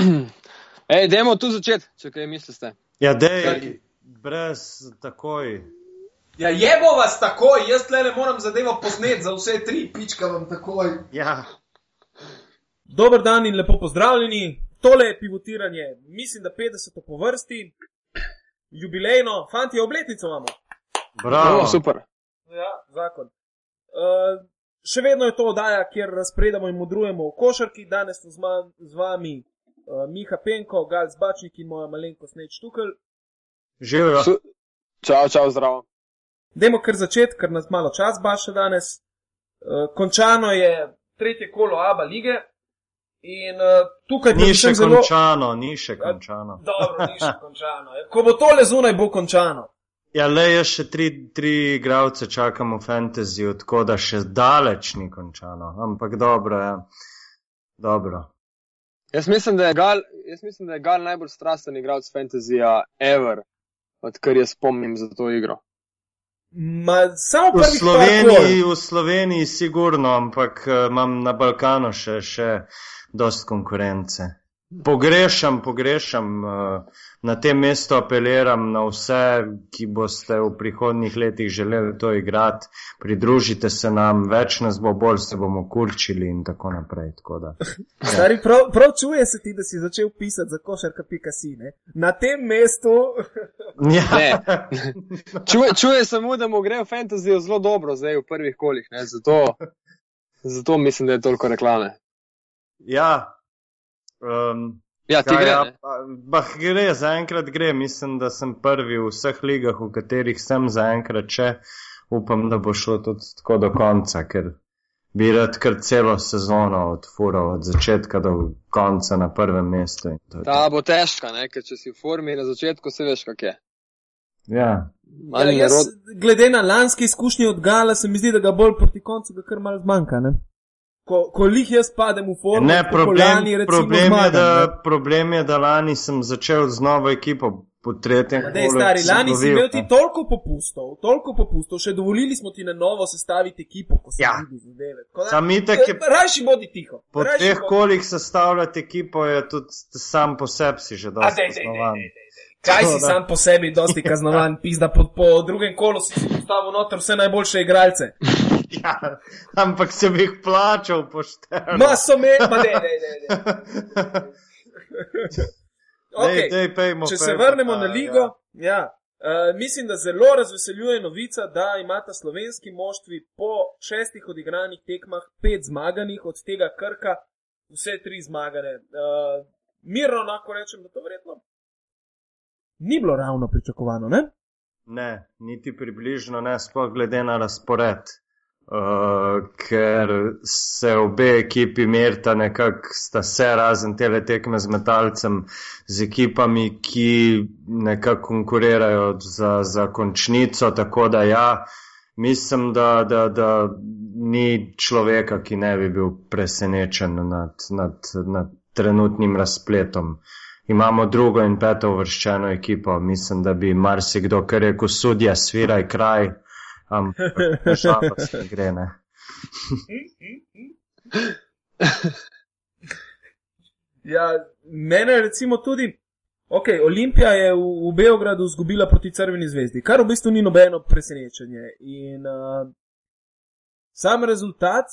Ej, dajmo tu začeti, če kaj mislite. Ja, dej, brez takoj. Ja, jebo vas takoj, jaz tle ne moram zadevo posnet za vse tri, pička vam takoj. Ja, Dober dan in lepo pozdravljeni. Tole je pivotiranje, mislim, da 50 po vrsti, jubilejno, fanti, obletnico imamo. bravo. O, super. Ja, zakon. Uh, še vedno je to oddaja, kjer razpredamo in modrujemo o košarki. Danes smo z, z vami uh, Miha Penko, Gal Zbačnik in moja malenkost Neč Tukel. Živijo. Čau, čau, zdravo. Dajmo kar začeti, ker nas malo čas baša danes. Uh, končano je tretje kolo Aba lige. In uh, tukaj Ni še zelo... končano, ni še končano. Dobro, ni še končano. ja. Ko bo tole zunaj, bo končano. Ja, le jaz še tri, tri igralce čakam v fantasy, tako da še daleč ni končano. Ampak dobro, ja. Dobro. Jaz mislim, da je Gal, jaz mislim, da je Gal najbolj strasten igralec fantasyja ever, odkar jaz spomnim za to igro. Ma, samo V Sloveniji, v Sloveniji sigurno, ampak eh, imam na Balkanu še, še dost konkurence. Pogrešam, pogrešam, eh, na tem mestu apeliram na vse, ki boste v prihodnjih letih želeli to igrati, pridružite se nam, več nas bo bolj, se bomo kurčili in tako naprej. Tako da. Stari, prav, prav čuje se ti, da si začel pisati za košarka.si. ne? Na tem mestu. Ja. Ne. Čuje, čuje samo, da mu gre v fantasyju zelo dobro zdaj v prvih kolih, ne? Zato, zato mislim, da je toliko reklame. ja. Um, Ja, ti Kaj, gre. ja, ne? pa- Bah, gre, zaenkrat gre. Mislim, da sem prvi v vseh ligah, v katerih sem zaenkrat še. Upam, da bo šlo tudi tako do konca, ker bi rad kar celo sezono odfural od začetka do konca na prvem mestu. Ta bo težka, ne? ker če si v formi na začetku, se veš, kak je. Ja. Ja, jaz, glede na lanske izkušnje od Gala, se mi zdi, da ga bolj proti koncu ga kar malo zmanjka. Ne? Ko, ko lih jaz padem v formo, Ne, kot problem, lani, recimo, problem, je, zmagam, da, ne. problem je, da lani sem začel z novo ekipo po tretjem Dej, kolu, stari, sem lani si imel ti ne. toliko popustov, toliko popustov, še dovolili smo ti na novo sestaviti ekipo, ko si Ja. videl zadeve. Itak je- Eh, Rajši bodi tiho. Po rajši treh bodi- kolih sestavljati ekipo je tudi sam po sebi si že dosti dej. Kaj si sam po sebi, dosti kaznovan, pizda po, po drugem kolu si si postavil noter vse najboljše igralce. Ja, ampak sem jih plačal pošteno. Ma so me, ma ne, ne, ne. ne. Okay. Dej, dej, pejmo, Če se pejmo, vrnemo ta, na ligo, ja. Ja, uh, mislim, da zelo razveseljuje novica, da imata slovenski moštvi po šestih odigranih tekmah pet zmaganih, od tega krka vse tri zmagane. Uh, mirno lahko rečem, da to verjetno ni bilo ravno pričakovano. Ne? Ne, niti približno ne, sploh glede na razpored. Uh, ker se obe ekipi merita nekako, sta se razen tele tekme z metalcem, z ekipami, ki nekako konkurirajo za, za končnico, tako da ja, mislim, da, da, da ni človeka, ki ne bi bil presenečen nad, nad, nad trenutnim razpletom. Imamo drugo in peto uvrščeno ekipo, mislim, da bi marsikdo, ker je rekel, sudja, sviraj kraj, ampak žalost ne gre, ne. Ja, mene recimo tudi. Ok, Olimpija je v, v Beogradu izgubila proti Crveni zvezdi, kar v bistvu ni nobeno presenečenje. In uh, sam rezultat,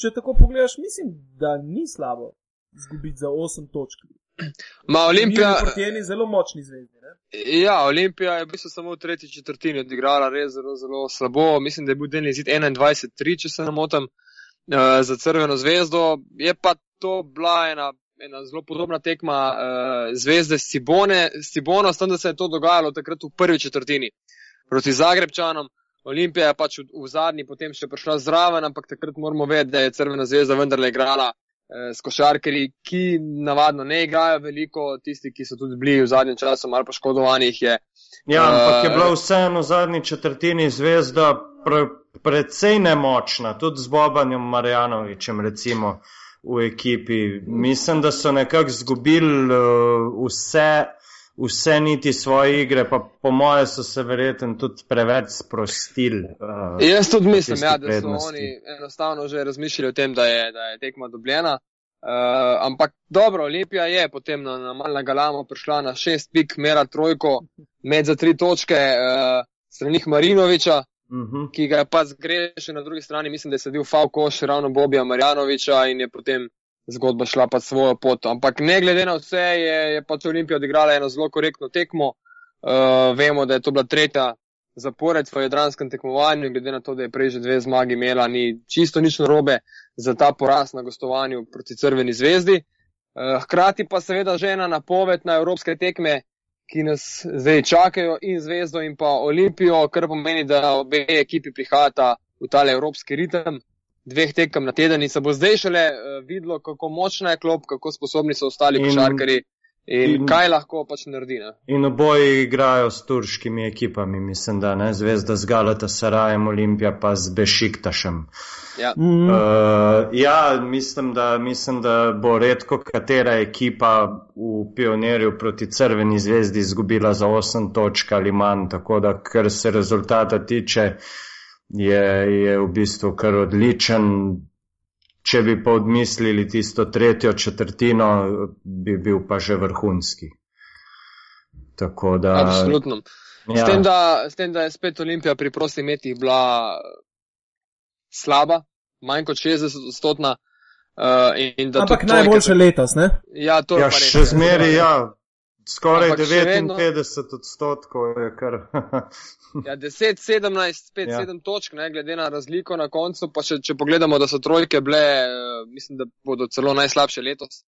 če tako pogledaš, mislim, da ni slabo izgubiti za 8 točk. Ma Olimpija, eni zelo močni zvezdi. Ne? ja, Olimpija je v bistvu samo v tretji četrtini odigrala res zelo, zelo slabo. Mislim, da je bil delni zid 21-3, če se ne motim, uh, za Crveno zvezdo. Je pa to bila ena, ena zelo podobna tekma uh, zvezde s Cibone, s Cibono, s tem, da se je to dogajalo takrat v prvi četrtini proti Zagrebčanom. Olimpija je pač v, v zadnji potem še prišla zraven, ampak takrat moramo vedeti, da je Crvena zvezda vendarle igrala s košarkarji, ki navadno ne igrajo veliko, tisti, ki so tudi bili v zadnjem času malo poškodovani, je. Ja, ampak je Eh, bila vseeno v zadnji četrtini zvezda pre, precej nemočna, tudi z Bobanjem Marjanovičem, recimo v ekipi. Mislim, da so nekako izgubili uh, vse, vse niti svoje igre, pa po moje so se verjetno tudi preveč sprostili. Uh, Jaz tudi mislim, ja, da so prednosti. oni enostavno že razmišljali o tem, da je, da je tekma dobljena. Uh, ampak dobro, Olimpija je potem na, na Malna Galamo prišla na šest pik, mera trojko, med za tri točke uh, stranih Marinoviča, Uh -huh. ki ga je pa zgrešil na drugi strani, mislim, da je sedel Falkoš, ravno Bobija Marjanoviča in je potem zgodba šla pa svojo pot. Ampak ne glede na vse, je, je pač Olimpija odigrala eno zelo korektno tekmo. Uh, vemo, da je to bila tretja zapored v jadranskem tekmovanju, glede na to, da je prej že dve zmagi imela, ni čisto nič narobe za ta poraz na gostovanju proti Crveni zvezdi. Uh, hkrati pa seveda že ena napoved na evropske tekme, ki nas zdaj čakajo in Zvezdo in pa Olimpijo, kar pomeni, da obe ekipi prihajata v tale evropski ritem. Dveh tekem na teden in se bo zdaj šele uh, videlo, kako močna je klop, kako sposobni so ostali In- košarkari in, in- kaj lahko pač naredi. Ne? In oboji igrajo s turškimi ekipami, mislim, da ne zvezda z Galata Sarajem, Olimpija pa z Bešiktašem. Ja. Mm. Uh, ja, mislim da, mislim, da bo redko katera ekipa v pionirju proti Crveni zvezdi izgubila za 8 točk ali manj, tako da kar se rezultata tiče, je, je v bistvu kar odličen. Če bi pa odmislili tisto tretjo četrtino, bi bil pa že vrhunski. Tako da. Absolutno. S, Ja, tem, da, s tem, da je spet Olimpija pri prostih metih bila slaba, manj kot 60 odstotna. Uh, in da Ampak tudi trojke- najboljše letos, ne? Ja, to je ja pa res. še zmeri, ja. Skoraj Ampak še vedno- 59 odstotkov je kar. Ja, 10, 17, 5, Ja. ja. 7 točk, ne, glede na razliko na koncu. Pa še, če pogledamo, da so trojke bile, uh, mislim, da bodo celo najslabše letos,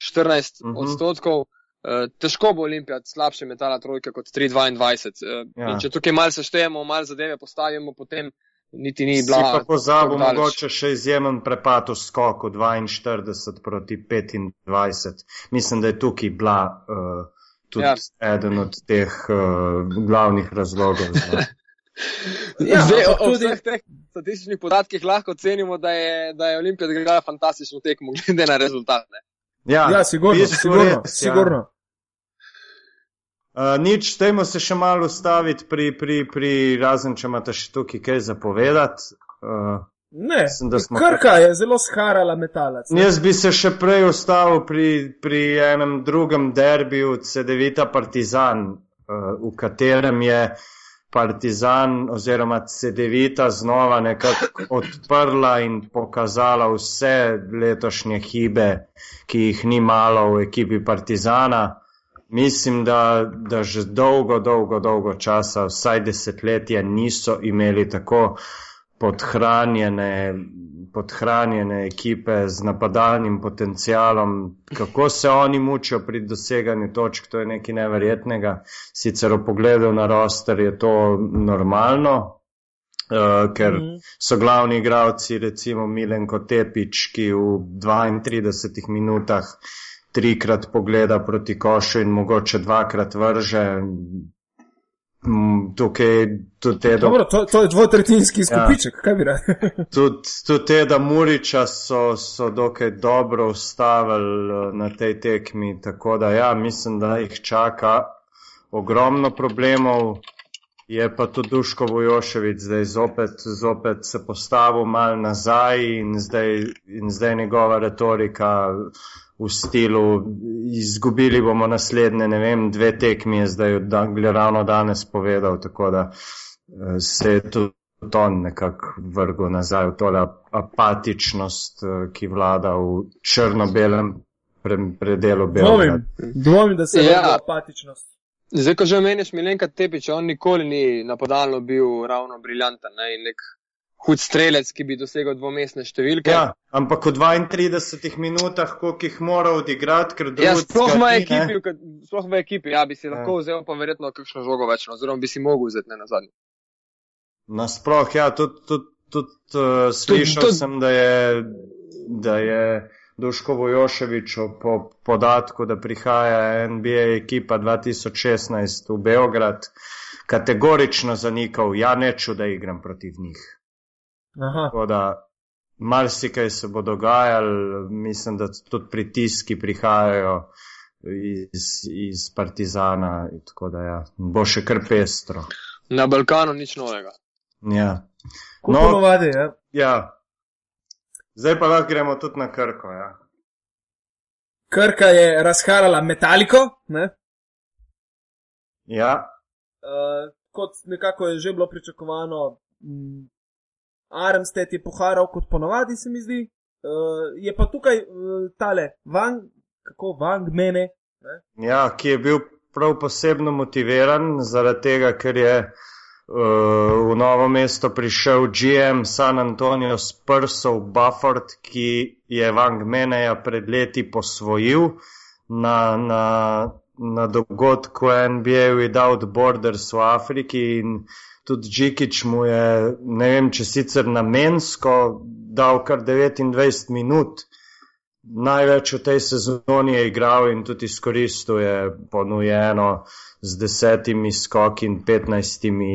14 Mhm. uh -huh. odstotkov. Uh, težko bo Olimpija slabše metala trojke kot 3-22. Uh, Ja. ja. Če tukaj malo seštejemo, malo zadeve postavimo, potem niti ni Si bila. pa pozabil mogoče še izjemen prepad v skoku 42 proti 25. Mislim, da je tukaj bila uh, tudi ja. Ja. eden od teh uh, glavnih razlogov. Za... Ja, Zdaj, o, o vseh teh statističnih podatkih lahko ocenimo, da je, da je Olimpija odigrala fantastično tekmo, glede na rezultat. Ne. Ja, Ja, sigurno, v bistvu sigurno, res, sigurno. Uh, nič, dajmo se še malo ustaviti pri, pri, pri razen, če imate še tukaj kaj zapovedati. Uh, Ne, Mislim, smo- Krka je zelo sharala metalec. ne. Jaz bi se še prej ustavil pri, pri enem drugem derbiju, CD-vita Partizan, uh, v katerem je Partizan oziroma CD-vita znova nekako odprla in pokazala vse letošnje hibe, ki jih ni malo v ekipi Partizana. Mislim, da, da že dolgo, dolgo, dolgo časa, vsaj desetletje, niso imeli tako podhranjene, podhranjene ekipe z napadalnim potencialom. Kako se oni mučijo pri doseganju točk, to je nekaj neverjetnega. Sicer v pogledu na roster je to normalno, uh, ker Mhm. so glavni igravci, recimo Milenko Tepič, ki v 32 minutah trikrat pogleda proti košu in mogoče dvakrat vrže. Mm, Tukaj tudi te do Dobro, to, to je dvotretinski skupiček, ja. kaj bi rad. Tudi tud Teda Muriča so, so dokaj dobro ustavili eh, na tej tekmi, tako da ja, mislim, da jih čaka ogromno problemov. Je pa tudi Duško Vojoševič zdaj zopet, zopet se postavil mal nazaj in zdaj, in zdaj njegova retorika v stilu izgubili bomo naslednje, ne vem, dve tekmi je zdaj Anglije ravno danes povedal, tako da eh, se je tudi on nekako vrgel nazaj v tole apatičnost, eh, ki vlada v črno-belem pre, predelu Dvomim, Beograda. dvomim, da se je Ja. apatičnost. Zdaj, ko že omeniš Milenka Tepiča, on nikoli ni napadalno bil ravno briljanten ne, in nek hud strelec, ki bi dosegel dvomestne številke. Ja, ampak v 32 minutah, koliko jih mora odigrati, ker Ja, drugega sploh ne. ekipi, v sploh v ekipi, ja, bi si Ja. lahko vzel pa verjetno kakšno žogo več, no, oziroma bi si mogel vzeti ne na zadnji. Nasploh, ja, tudi tud, tud, uh, slišal tud- sem, da je, da je Duško Vojoševič o- po podatku, da prihaja NBA ekipa 2016 v Beograd, kategorično zanikal, ja, neču, da igram proti njih. Aha. Tako da marsikaj se bo dogajalo, mislim, da tudi pritiski prihajajo iz, iz Partizana, tako da ja, bo še kar pestro. Na Balkanu nič novega. Ja. No. ponovadi, ja. Ja. Zdaj pa lahko gremo tudi na Krko. Ja. Krka je razharala metaliko, ne? Ja, Uh, kot nekako je že bilo pričakovano, mm, Armstead je poharal kot ponovadi, se mi zdi. Uh, je pa tukaj uh, tale Vang, kako Vang mene. ja, ki je bil prav posebno motiviran zaradi tega, ker je uh, v novo mesto prišel GM San Antonio Spursov Bufford, ki je Vang Meneja pred leti posvojil na, na, na dogodku NBA Without Borders v Afriki in tudi Džikič mu je, ne vem, če sicer namensko dal kar 29 minut. Največ v tej sezoni je igral in tudi izkoristil je ponujeno z desetimi skoki in petnajstimi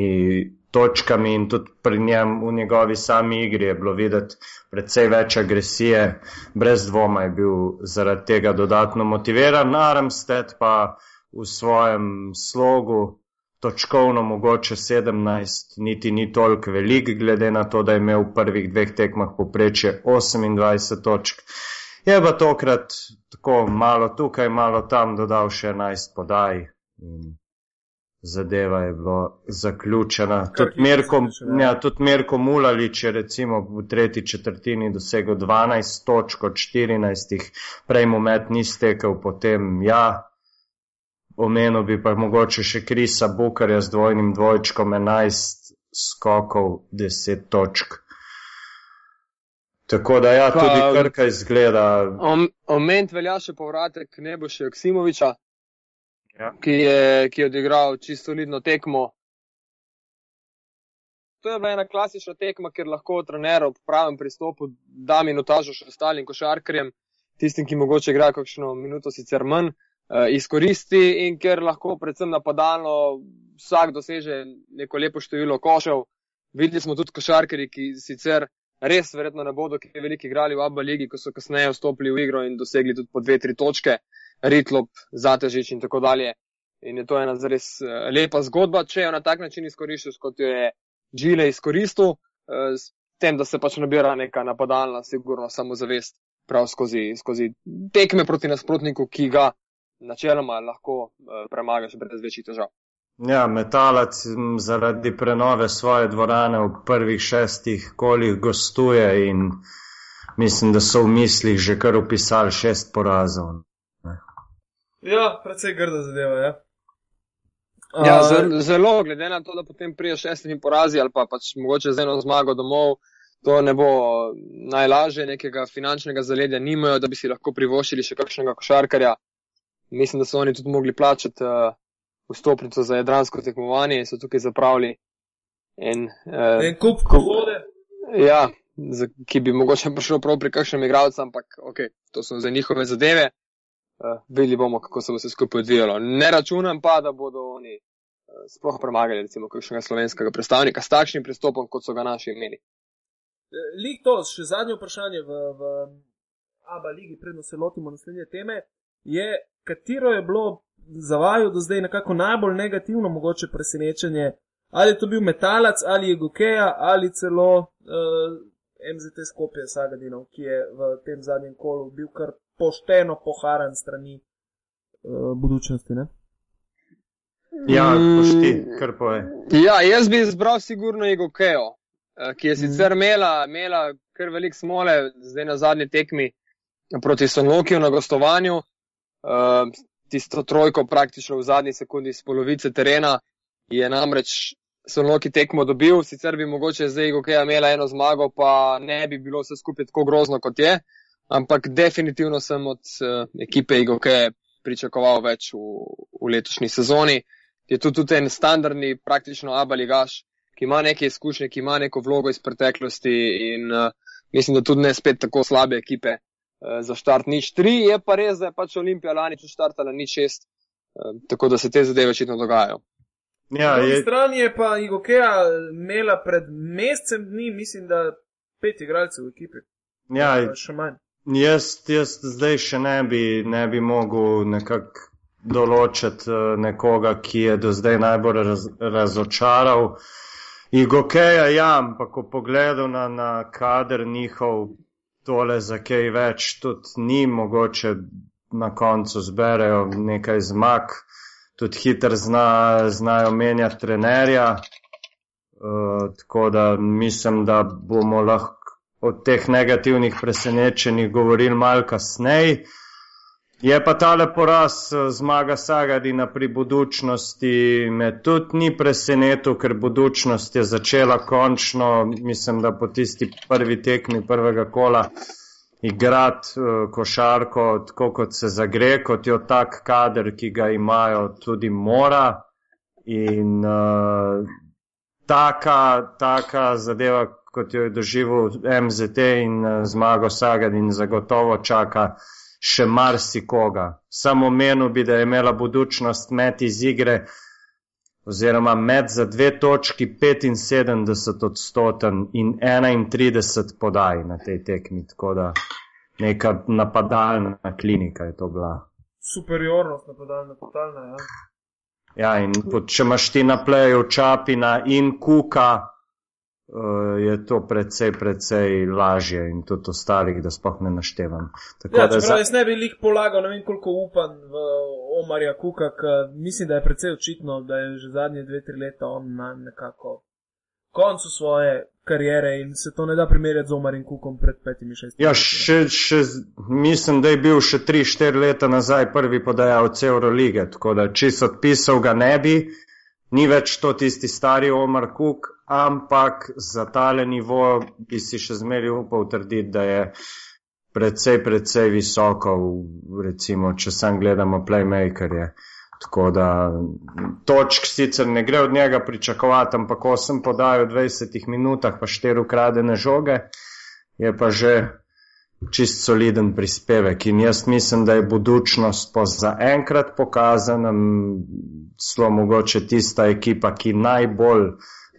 točkami in tudi pri njem v njegovi sami igri je bilo videti precej več agresije. Brez dvoma je bil zaradi tega dodatno motiviran. Armstead pa v svojem slogu točkovno mogoče 17, niti ni toliko velik, glede na to, da je imel v prvih dveh tekmah poprečje 28 točk. Je pa tokrat tako malo tukaj, malo tam dodal še 11 podaj zadeva je bila zaključena. Tudi hitro Mirko, ja, ja. tudi Mirko Mulalič je recimo v tretji četrtini dosegel 12 točk od 14, prej mu met ni stekel, potem ja. Omenil bi pa mogoče še Krisa Bukarja z dvojnim dvojčkom 11 skokov, 10 točk. Tako da ja, Pa- tudi Krka izgleda. Om, oment velja še povratek Neboša Joksimoviča, Ja. ki, je, ki je odigral čisto lidno tekmo. To je bila ena klasična tekma, ker lahko trener ob pravem pristopu da minutažo še ostalim košarkarjem, tistim, ki mogoče igrajo kakšno minuto sicer manj, eh, izkoristi in ker lahko predvsem napadalno vsak doseže neko lepo število košev. Videli smo tudi košarkarji, ki sicer res verjetno ne bodo kaj veliko igrali v Abba ligi, ko so kasneje vstopili v igro in dosegli tudi po dve, tri točke, Ritlop, Zatežič in tako dalje. In je to ena zares eh, lepa zgodba, če jo na tak način izkoristiš, kot jo je Džile izkoristil, eh, s tem, da se pač nabira neka napadalna, sigurno samozavest prav skozi, skozi tekme proti nasprotniku, ki ga načeloma lahko eh, premagaš brez večjih težav. Ja, metalac zaradi prenove svoje dvorane v prvih šestih kolih gostuje in mislim, da so v mislih že kar upisali šest porazov. Ja, precej grda zadeva, ja. Ja, A, zelo, zelo, glede na to, da potem prije šestimi porazi ali pa pač mogoče z eno zmago domov, to ne bo najlažje, nekega finančnega zaledja nimajo, da bi si lahko privoščili še kakšnega košarkarja. Mislim, da so oni tudi mogli plačati uh, vstopnico za jadransko tekmovanje in so tukaj zapravili. En, uh, En kup vode. ja, za, ki bi mogoče prišel prav pri kakšnem igralcu, ampak ok, to so za njihove zadeve. Uh, videli bomo, kako se bo vse skupaj odvijalo. Ne računam pa, da bodo oni uh, sploh premagali recimo kakšnega slovenskega predstavnika s takšnim pristopom, kot so ga naši imeli. Lik to, še zadnje vprašanje v, v ABA ligi, predno se lotimo naslednje teme, je, katero je bilo za vaju do zdaj nekako najbolj negativno mogoče presenečenje, ali je to bil Metalac, ali je Gokeja, ali celo uh, MZT Skopje Sagadinov, ki je v tem zadnjem kolu bil kar pošteno poharan strani uh, budučnosti. Ne? Ja, Mm. pošti, kar poje. Ja, jaz bi izbral sigurno Igokeo, eh, ki je sicer imela, imela kar velik smole, zdaj na zadnji tekmi proti Sonlokiju na gostovanju. Eh, Tisto trojko praktično v zadnji sekundi iz polovice terena je namreč Sonloki tekmo dobil, sicer bi mogoče zdaj Igokeja imela eno zmago, pa ne bi bilo vse skupaj tako grozno kot je, ampak definitivno sem od uh, ekipe Igokeje pričakoval več v, v letošnji sezoni. Je to tudi en standardni, praktično abaligaš, ki ima neke izkušnje, ki ima neko vlogo iz preteklosti in uh, mislim, da tudi ne spet tako slabe ekipe uh, za štart nič tri, je pa res, da je pač Olimpija lani tudi štartala nič šest, uh, tako da se te zadeve očitno dogajajo. Ja, Na drugi je, strani je pa Igokeja imela pred mesecem dni, mislim, da pet igralcev v ekipi. ja, Pa Še manj. jaz, jaz zdaj še ne bi, ne bi mogel nekako določiti eh, nekoga, ki je do zdaj najbolj raz, razočaral. Igokeja, ja, ampak ko pogledam na, na kader njihov, tole za kaj več, tudi ni mogoče na koncu zberejo nekaj zmag, tudi hitro zna, znajo menjati trenerja. Uh, tako da mislim, da bomo lahko o teh negativnih presenečenjih govorili malo kasneje. Je pa tale poraz zmaga Sagadina pri budučnosti me tudi ni presenetil, ker budučnost je začela končno, mislim, da po tisti prvi tekmi prvega kola igrati uh, košarko tako, kot se zagre, kot jo tak kader, ki ga imajo, tudi mora. In uh, taka, taka zadeva, kot jo je doživel MZT in uh, zmago Sagadin, zagotovo čaka še marsikoga. Samo menil bi, da je imela budučnost met iz igre, oziroma med za dve točki 75 odstoten in 31 podaj na tej tekmi. Tako da neka napadalna klinika je to bila. Superiornost napadalna, totalna, ja. Ja, in pod, če imaš ti na pleju Čapina in Kuka, je to precej, precej lažje in tudi ostalih, da spoh ne naštevam. Tako Ja, čeprav jaz ne bi jih polagal, ne vem koliko upam v Omarja Kuka, ker mislim, da je precej očitno, da je že zadnje dve, tri leta on na nekako koncu svoje karijere in se to ne da primerjati z Omarjem Kukom pred petimi, šestimi. Ja, še, še, mislim, da je bil še 3-4 leta nazaj prvi podajalec Eurolige, tako da čisto odpisal ga ne bi, ni več to tisti stari Omar Cook, ampak za tale nivo bi si še zmeri upal trditi, da je precej, precej visoko, recimo, če sam gledamo playmakerje. Tako da točk sicer ne gre od njega pričakovati, ampak 8 podajo v 20 minutah, pa 4 ukradene žoge, je pa že čist soliden prispevek. In jaz mislim, da je budučnost po zaenkrat pokazana, m, zelo mogoče tista ekipa, ki najbolj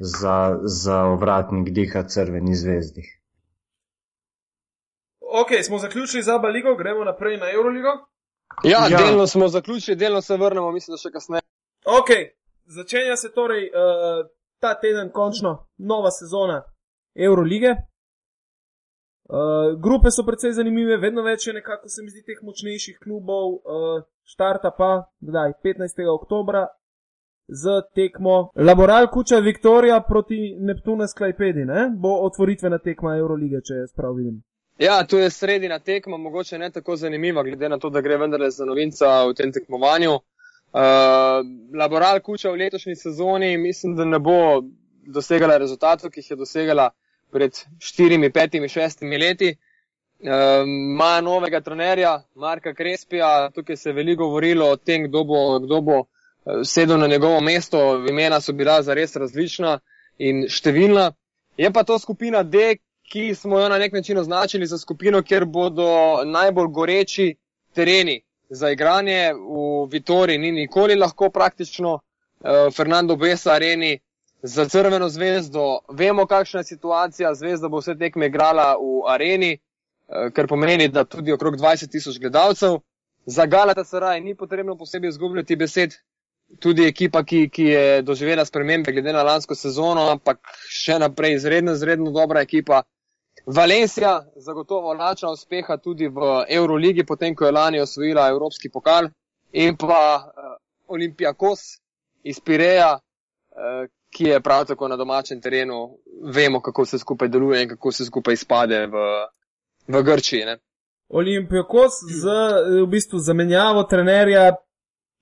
za, za ovratnik diha crveni zvezdi. Ok, smo zaključili za Baligo, gremo naprej na Euroligo. Ja, Ja. delno smo zaključili, delno se vrnemo, mislim, da še kasneje. Ok, začenja se torej uh, ta teden končno nova sezona Eurolige. Uh, grupe so precej zanimive, vedno več je nekako se mi zdi teh močnejših klubov. Uh, štarta pa, kdaj, 15. oktobra z tekmo Laboral Kuča Viktorija proti Neptuna Sklajpedi, ne? Bo otvoritvena tekma Eurolige, če jaz prav vidim. Ja, tu je sredina tekma, mogoče ne tako zanimiva, glede na to, da gre vendarle za novinca v tem tekmovanju. Uh, Laboral Kuča v letošnji sezoni mislim, da ne bo dosegala rezultatov, ki jih je dosegala pred štirimi, petimi, šestimi leti. Uh, Ima novega trenerja, Marka Krespija, tukaj se je veliko govorilo o tem, kdo bo, kdo bo eh, sedel na njegovo mesto. Imena so bila zares različna in številna. Je pa to skupina D, ki smo jo na nek način označili za skupino, kjer bodo najbolj goreči tereni za igranje. V Vitori ni nikoli lahko praktično uh, Fernando Besa areni za crveno zvezdo. Vemo, kakšna je situacija. Zvezda bo vse tekme igrala v areni, uh, kar pomeni, da tudi okrog 20 tisoč gledalcev. Za Galata Saraj ni potrebno posebej izgubljati besed. Tudi ekipa, ki, ki je doživela spremembe glede na lansko sezono, ampak še naprej izredno, izredno dobra ekipa. Valencija zagotovo lačna uspeha tudi v Euroligi, potem ko je lani osvojila Evropski pokal in pa uh, Olimpijakos iz Pireja, uh, ki je prav tako na domačem terenu. Vemo, kako se skupaj deluje in kako se skupaj izpade v, v Grčiji. Ne? Olimpijakos z v bistvu zamenjavo trenerja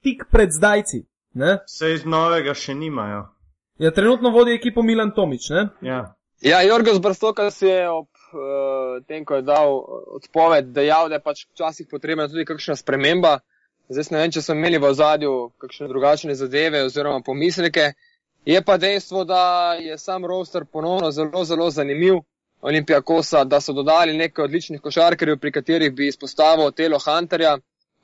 tik pred zdajci. Ne? Vse iz novega še nimajo. Ja, trenutno vodi ekipo Milan Tomič, ne? Ja. Ja, Jorgos Brstokas je ob uh, tem, ko je dal odpoved, dejal, da je pač včasih potrebna tudi kakšna sprememba. Zdaj ne vem, če so imeli v ozadju kakšne drugačne zadeve oziroma pomisleke. Je pa dejstvo, da je sam roster ponovno zelo, zelo zanimiv. Olimpijakosa, da so dodali nekaj odličnih košarkarjev, pri katerih bi izpostavil Otelo Hunterja.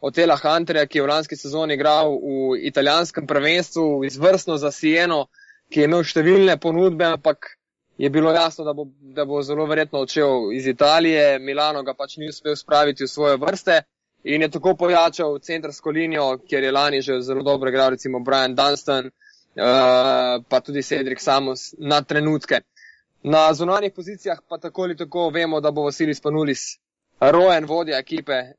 Otela Hunterja, ki je v lanski sezoni igral v italijanskem prvenstvu, izvrstno za Sieno, ki je imel številne ponudbe, ampak je bilo jasno, da bo, da bo zelo verjetno odšel iz Italije. Milano ga pač ni uspel spraviti v svoje vrste in je tako pojačal centrsko linijo, kjer je lani že zelo dobro igral, recimo Brian Dunstan, uh, pa tudi Cedric Samos na trenutke. Na zunanjih pozicijah pa tako ali tako vemo, da bo Vasilis Panulis rojen vodja ekipe eh,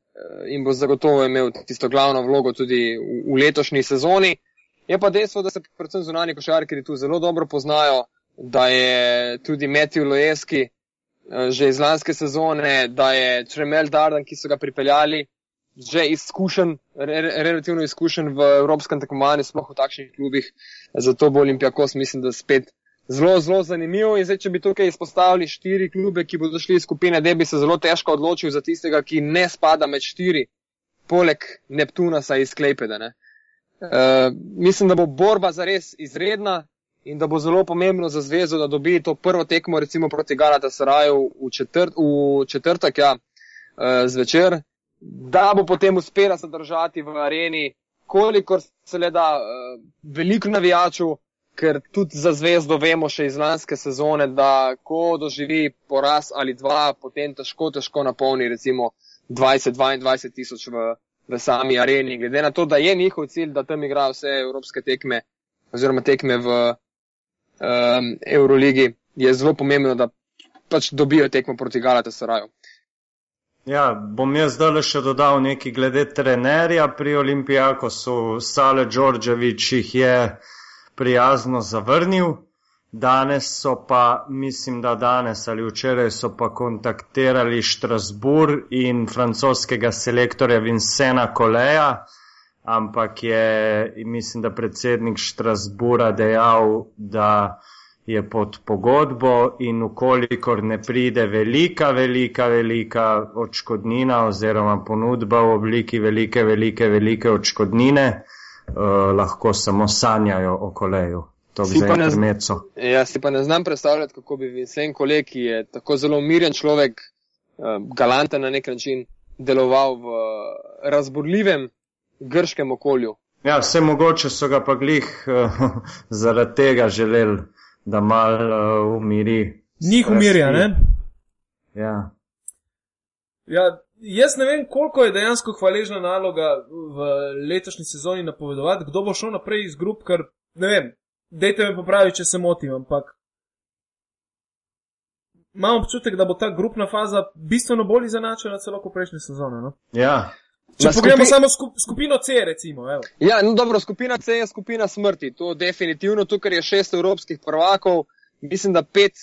in bo zagotovo imel tisto glavno vlogo tudi v, v letošnji sezoni. Je pa dejstvo, da se predvsem zunani košarkari tu zelo dobro poznajo, da je tudi Matthew Lojeski eh, že iz lanske sezone, da je Tremel Dardan, ki so ga pripeljali, že izkušen, re, relativno izkušen v evropskem tekmovanju, sploh v takšnih klubih. Zato bo Olimpijakos, mislim, da spet zelo, zelo zanimivo. In zdaj, če bi tukaj izpostavili štiri klube, ki bodo šli iz skupine D, bi se zelo težko odločil za tistega, ki ne spada med štiri, poleg Neptuna, saj iz Klejpeda. Uh, mislim, da bo borba zares izredna in da bo zelo pomembno za zvezo, da dobi to prvo tekmo, recimo proti Galata Saraju v, četrt, v četrtek, ja, uh, zvečer, da bo potem uspela se držati v areni, kolikor se le da, uh, veliko navijačev, ker tudi za zvezdo vemo še iz lanske sezone, da ko doživi poraz ali dva, potem težko, težko napolni recimo 20-22 tisoč v, v sami areni. Glede na to, da je njihov cilj, da tam igrajo vse evropske tekme oziroma tekme v um, Euroligi, je zelo pomembno, da pač dobijo tekmo proti Galata Saraju. Ja, bom jaz zdaj še dodal nekaj glede trenerja pri Olimpijakosu. Sale Đorđević jih je prijazno zavrnil. Danes so pa, mislim, da danes ali včeraj so pa kontaktirali Štrasbur in francoskega selektorja Vincena Koleja, ampak je, mislim, da predsednik Štrasbura dejal, da je pod pogodbo in ukolikor ne pride velika, velika, velika odškodnina oziroma ponudba v obliki velike, velike, velike odškodnine, uh, lahko samo sanjajo o koleju. To bi zdaj intermeco. Ja, si pa ne znam predstavljati, kako bi Vincent Kolej, ki je tako zelo miren človek, uh, galanten na nek način, deloval v razborljivem grškem okolju. Ja, vse mogoče so ga pa glih uh, zaradi tega želeli da malo uh, umiri. Njih umirja, ne? Ja. ja. Jaz ne vem, koliko je dejansko hvaležna naloga v letošnji sezoni napovedovati, kdo bo šel naprej iz grup, ker ne vem, dejte me popravi, če se motim, ampak imam občutek, da bo ta grupna faza bistveno bolj izenačena celo kot prejšnje sezone. No? Ja. Če pogledamo skupi... samo skup, skupino C, recimo. Evo. Ja, no dobro, skupina C je skupina smrti. To definitivno, tukaj je šest evropskih prvakov, mislim, da pet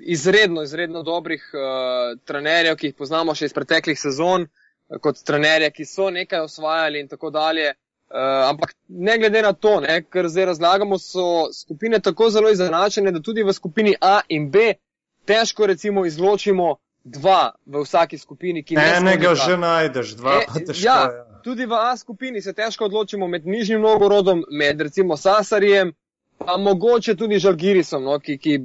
izredno, izredno dobrih uh, trenerjev, ki jih poznamo še iz preteklih sezon, kot trenerje, ki so nekaj osvajali in tako dalje. Uh, ampak ne glede na to, ne, ker zdaj razlagamo, so skupine tako zelo izenačene, da tudi v skupini A in B težko recimo izločimo dva v vsaki skupini, ki ne. Enega že najdeš, dva e, pa težko. Ja, ja, tudi v A skupini se težko odločimo med nižjim nogorodom, med recimo Sasarjem, pa mogoče tudi Žalgirisom, no, ki, ki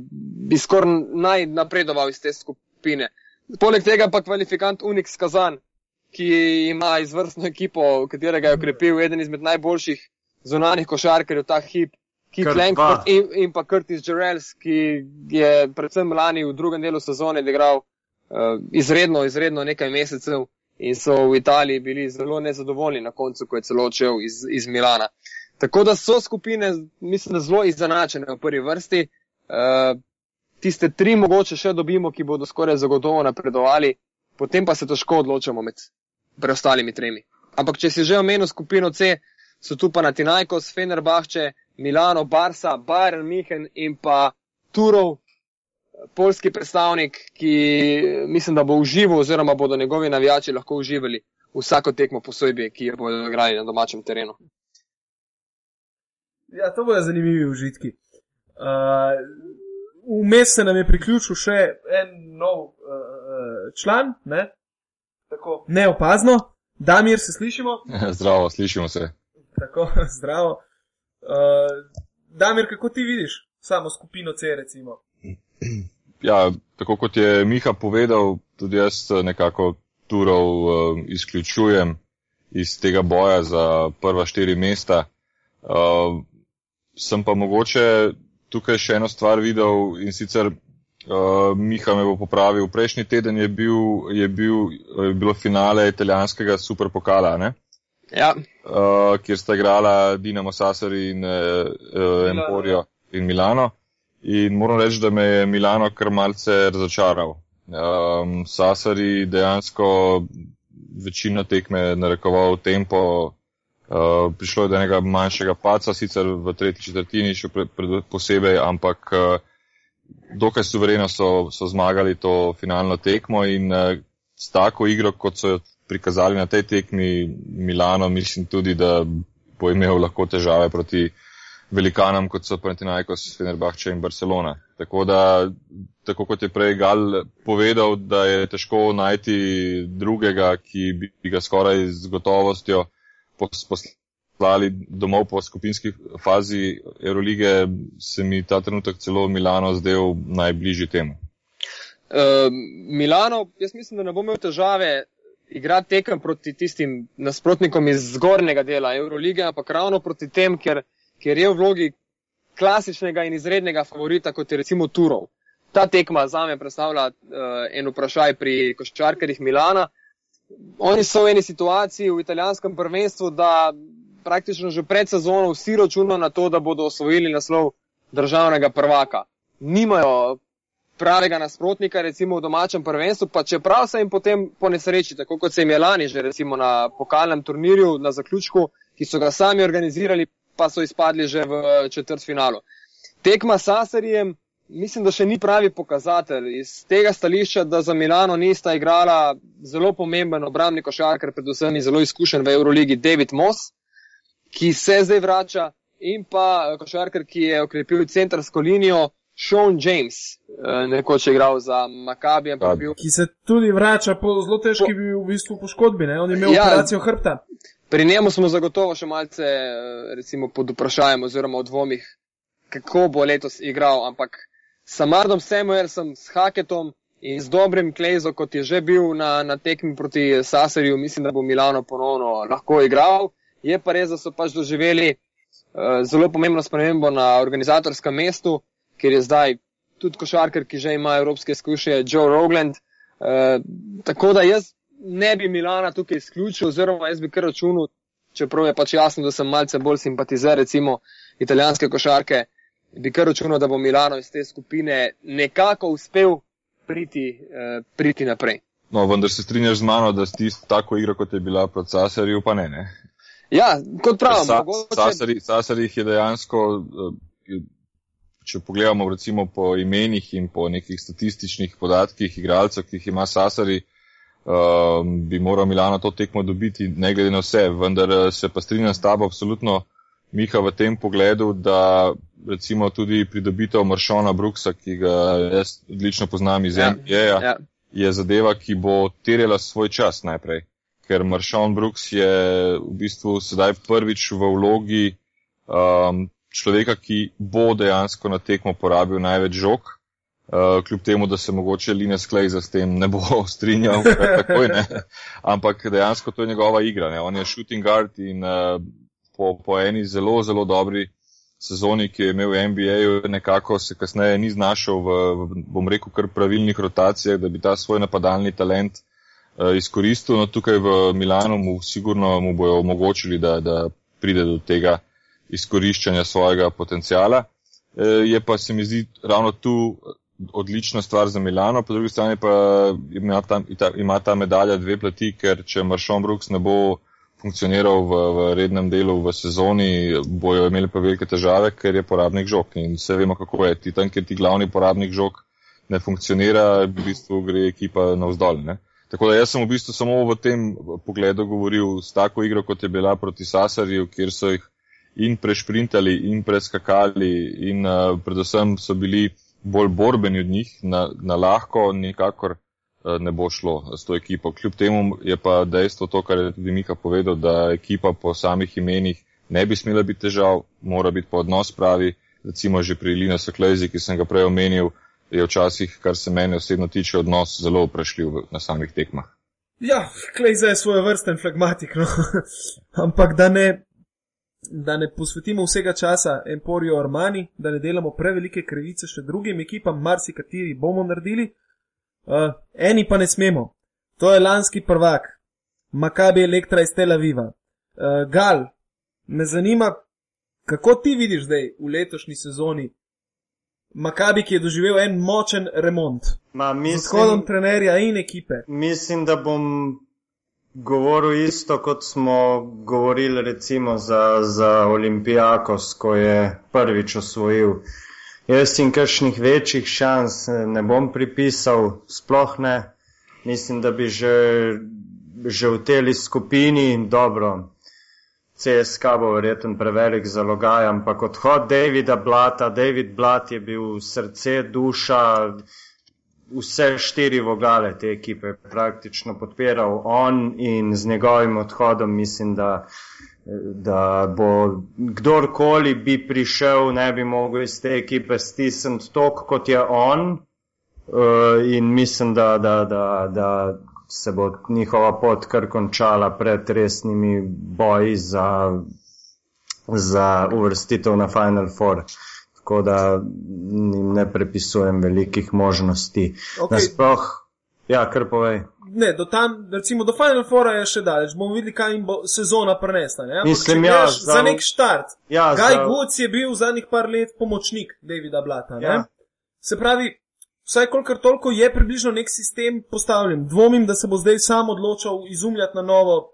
bi skoraj naj napredoval iz te skupine. Poleg tega pa kvalifikant Unix Kazan, ki ima izvrstno ekipo, katerega je okrepil eden izmed najboljših zunanih košarkarjev ta hip. Keith Langford in, in pa Curtis Jarrells, ki je predvsem lani v drugem delu sezone igral uh, izredno, izredno nekaj mesecev in so v Italiji bili zelo nezadovoljni na koncu, ko je celo odšel iz, iz Milana. Tako da so skupine, mislim, zelo izenačene v prvi vrsti. Uh, tiste tri mogoče še dobimo, ki bodo skoraj zagotovo napredovali, potem pa se težko odločamo med preostalimi tremi. Ampak če si že omenil skupino C, so tu pa Natinajkos, Fenerbahče, Milano, Barsa, Bayern, Mihen in pa Turov, polski predstavnik, ki mislim, da bo užival, oziroma bodo njegovi navijači lahko uživali vsako tekmo posebej, ki jo bodo igrali na domačem terenu. Ja, to bodo zanimivi užitki. Vmes uh, se nam je priključil še en nov uh, član, ne? Tako, neopazno. Damir, se slišimo? Zdravo, slišimo se. Tako, zdravo. Uh, Damir, kako ti vidiš samo skupino C, recimo? Ja, tako kot je Miha povedal, tudi jaz nekako turov uh, izključujem iz tega boja za prva štiri mesta. Uh, sem pa mogoče tukaj še eno stvar videl in sicer uh, Miha me bo popravil. Prejšnji teden je, bil, je, bil, je bilo finale italijanskega superpokala, ne? Ja. Uh, kjer sta igrala Dinamo Sassari in uh, uh, Emporio in Milano. In moram reči, da me je Milano kar malce razočaral. Um, Sasari dejansko večino tekme narekoval tempo, uh, prišlo je do enega manjšega paca, sicer v tretji četrtini še pre, pre, posebej, ampak uh, dokaj suvereno so, so zmagali to finalno tekmo in uh, s tako igro, kot so jo prikazali na tej tekmi Milano, mislim tudi, da bo imel lahko težave proti velikanom, kot so Panathinaikos, Fenerbahče in Barcelona. Tako da, tako kot je prej Gal povedal, da je težko najti drugega, ki bi ga skoraj z gotovostjo poslali domov po skupinski fazi Eurolige, se mi ta trenutek celo Milano zdel najbližji temu. Uh, Milano, jaz mislim, da ne bo imel težave igrati tekem proti tistim nasprotnikom iz zgornjega dela Eurolige, ampak ravno proti tem, ker ker je v vlogi klasičnega in izrednega favorita, kot je recimo Turov. Ta tekma za me predstavlja uh, en vprašaj pri koščarkarjih Milana. Oni so v eni situaciji v italijanskem prvenstvu, da praktično že pred sezono vsi računajo na to, da bodo osvojili naslov državnega prvaka. Nimajo pravega nasprotnika, recimo v domačem prvenstvu, pa čeprav se jim potem po nesreči, tako kot se jim je lani že recimo na pokalnem turnirju na zaključku, ki so ga sami organizirali, pa so izpadli že v četrt finalu. Tekma s Sasarjem, mislim, da še ni pravi pokazatelj iz tega stališča, da za Milano nista igrala zelo pomemben obrambni košarkar, predvsem zelo izkušen v Euroligi David Moss, ki se zdaj vrača, in pa košarkar, ki je okrepil centrsko linijo. Sean James, eh, nekoč je igral za Maccabi. Bil... Ki se tudi vrača po zelo težki po... v bistvu poškodbi, ne? on je imel ja, operacijo hrbta. Pri njemu smo zagotovo še malce eh, recimo, pod vprašanjem oziroma v dvomih, kako bo letos igral, ampak Samardom Samuelsom, s Haketom in z dobrim Klejzo, kot je že bil na, na tekmi proti Saserju, mislim, da bo Milano ponovno lahko igral. Je pa res, da so pač doživeli uh, zelo pomembno spremembo na organizatorskem mestu, ker je zdaj tudi košarkar, ki že ima evropske izkušnje, Joe Rogland. Uh, tako da jaz ne bi Milana tukaj izključil, oziroma jaz bi kar računal, čeprav je pač jasno, da sem malce bolj simpatizer, recimo italijanske košarke, bi kar računal, da bo Milano iz te skupine nekako uspel priti, eh, priti naprej. No, vendar se strinjaš z mano, da si tako igro, kot je bila proti Sasarju, pa ne. ne? Ja, kot pravim, Sa, mogoče... Sasarjih je dejansko. Eh, če pogledamo recimo po imenih in po nekih statističnih podatkih igralcev, ki jih ima Sasari, um, bi moral Milano to tekmo dobiti, ne glede na vse, vendar eh, se pa strinjam s tabo absolutno, Miha, v tem pogledu, da recimo tudi pridobitev Maršona Brooksa, ki ga jaz odlično poznam iz ja, NBA-ja, ja. je zadeva, ki bo terjala svoj čas najprej. Ker Maršon Brooks je v bistvu sedaj prvič v vlogi um, človeka, ki bo dejansko na tekmo porabil največ žog, Uh, kljub temu, da se mogoče Linus Klejza s tem ne bo strinjal, takoj, ne. ampak dejansko to je njegova igra. Ne. On je shooting guard in uh, po, po eni zelo, zelo dobri sezoni, ki je imel v NBA-ju, nekako se kasneje ni znašel v, v, bom rekel, kar pravilnih rotacijah, da bi ta svoj napadalni talent uh, izkoristil. No, tukaj v Milanu mu sigurno mu bojo omogočili, da, da pride do tega izkoriščanja svojega potencijala. Uh, je pa se mi zdi ravno tu odlična stvar za Milano, po drugi strani pa ima ta, ima ta medalja dve plati, ker če Maršon Brooks ne bo funkcioniral v, v rednem delu v sezoni, bojo imeli pa velike težave, ker je porabnik žog in vse vemo, kako je. Ti tam, ker ti glavni porabnik žog ne funkcionira, v bistvu gre ekipa navzdol. Ne? Tako da jaz sem v bistvu samo v tem pogledu govoril s tako igro, kot je bila proti Sasarju, kjer so jih in prešprintali in preskakali in uh, predvsem so bili bolj borbeni od njih, na, na lahko nikakor ne bo šlo s to ekipo. Kljub temu je pa dejstvo to, kar je tudi Mika povedal, da ekipa po samih imenih ne bi smela biti težav, mora biti pa odnos pravi. Recimo že pri Lina Soklezi, ki sem ga prej omenil, je včasih, kar se mene osebno tiče, odnos zelo vprašljiv na samih tekmah. Ja, Klejza je svoje vrsten flagmatik, no. ampak da ne da ne posvetimo vsega časa Emporijo Armani, da ne delamo prevelike krivice še drugim ekipam, marsikateri bomo naredili, uh, eni pa ne smemo. To je lanski prvak, Makabi Elektra iz Tel Aviva. Uh, Gal, me zanima, kako ti vidiš zdaj v letošnji sezoni Makabi, ki je doživel en močen remont. Ma, Z odhodom mislim, trenerja in ekipe. mislim, da bom govoril isto, kot smo govorili recimo za, za Olimpijakos, ko je prvič osvojil. Jaz jim kakšnih večjih šans eh, ne bom pripisal, sploh ne. Mislim, da bi že, že v teli skupini dobro. CSK bo verjetno prevelik zalogaj, ampak odhod Davida Blata, David Blat je bil srce, duša, vse štiri vogale te ekipe praktično podpiral on in z njegovim odhodom mislim, da, da bo kdorkoli bi prišel, ne bi mogel iz te ekipe stisniti toliko, kot je on. Uh, in mislim, da, da, da, da se bo njihova pot kar končala pred resnimi boji za, za uvrstitev na Final Four. Tako da jim ne prepisujem velikih možnosti. Ok. Nasploh, ja, kar povej. Ne, do tam, recimo do Final Fora je še daleč. Bomo videli, kaj jim bo sezona prenesla. Ne? Ampak Mislim, ja, za- za nek štart. Ja, Guy za- Woods je bil zadnjih par let pomočnik Davida Blata. ne? Ja. Se pravi, vsaj kolikor toliko je približno nek sistem postavljen. Dvomim, da se bo zdaj sam odločil izumljati na novo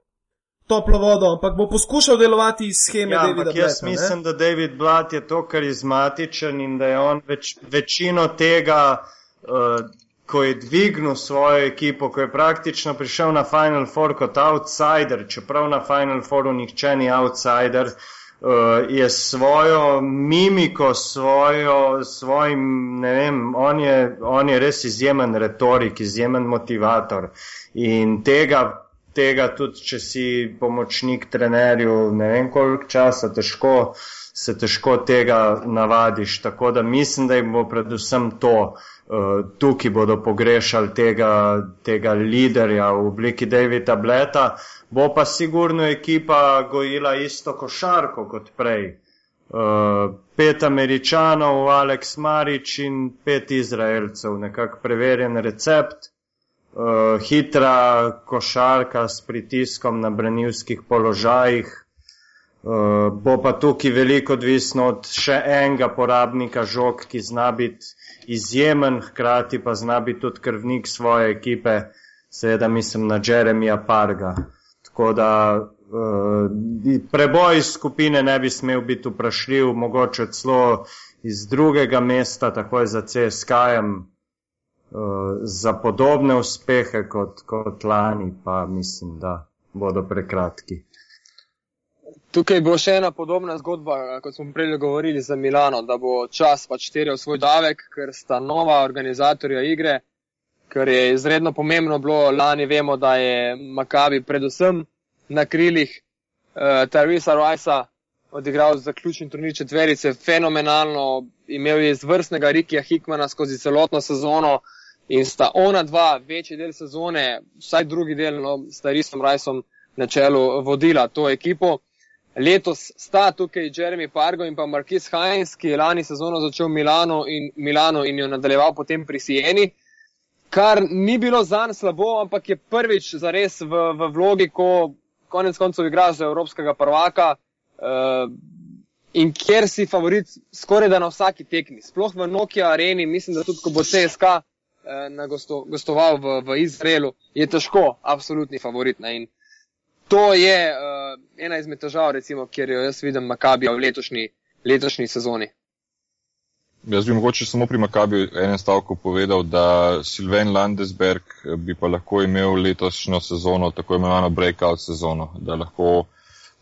toplo vodo, ampak bo poskušal delovati iz scheme Ja, Davida ampak jaz Blata. ne? mislim, da David Blat je to karizmatičen in da je on več, večino tega, uh, ko je dvignil svojo ekipo, ko je praktično prišel na Final Four kot outsider, čeprav na Final Fouru nihče ni outsider, uh, je svojo mimiko, svojo, svojim, ne vem, on je, on je res izjemen retorik, izjemen motivator. In tega tega tudi, če si pomočnik trenerju, ne vem koliko časa, težko, se težko tega navadiš. Tako da mislim, da jim bo predvsem to, uh, tukaj bodo pogrešali tega, tega liderja v obliki Davida Bleta, bo pa sigurno ekipa gojila isto košarko kot prej. Uh, pet američanov, Alex Marič in pet izraelcev, nekako preverjen recept uh, hitra košarka s pritiskom na branilskih položajih. Uh, bo pa tukaj veliko odvisno od še enega porabnika žog, ki zna biti izjemen, hkrati pa zna biti tudi krvnik svoje ekipe, seveda mislim na Jeremija Parga. Tako da uh, preboj iz skupine ne bi smel biti vprašljiv, mogoče celo iz drugega mesta, takoj za CSK-jem, uh, za podobne uspehe kot, kot lani, pa mislim, da bodo prekratki. Tukaj bo še ena podobna zgodba, kot smo prej govorili za Milano, da bo čas pač terjal svoj davek, ker sta nova organizatorja igre, ker je izredno pomembno bilo, lani vemo, da je Makabi predvsem na krilih uh, Tarisa Rajsa odigral zaključni turnir četverice, fenomenalno, imel je izvrstnega Rikija Hikmana skozi celotno sezono in sta ona dva večji del sezone, vsaj drugi del, no, s Tarisom Rajsom na čelu vodila to ekipo. Letos sta tukaj Jeremy Pargo in pa Marquis Heinz, ki je lani sezono začel Milano in, Milano in jo nadaljeval potem pri Sieni, kar ni bilo zanj slabo, ampak je prvič zares v, v vlogi, ko konec koncev igra za evropskega prvaka uh, in kjer si favorit skoraj da na vsaki tekmi. Sploh v Nokia areni, mislim, da tudi ko bo CSK uh, na gosto, gostoval v, v Izraelu, je težko, absolutni favorit. Ne? In to je uh, ena izmed težav, recimo, kjer jo jaz vidim Makabija v letošnji, letošnji sezoni. Jaz bi mogoče samo pri Makabiju enem stavku povedal, da Silven Landesberg bi pa lahko imel letošnjo sezono, tako imenovano breakout sezono, da lahko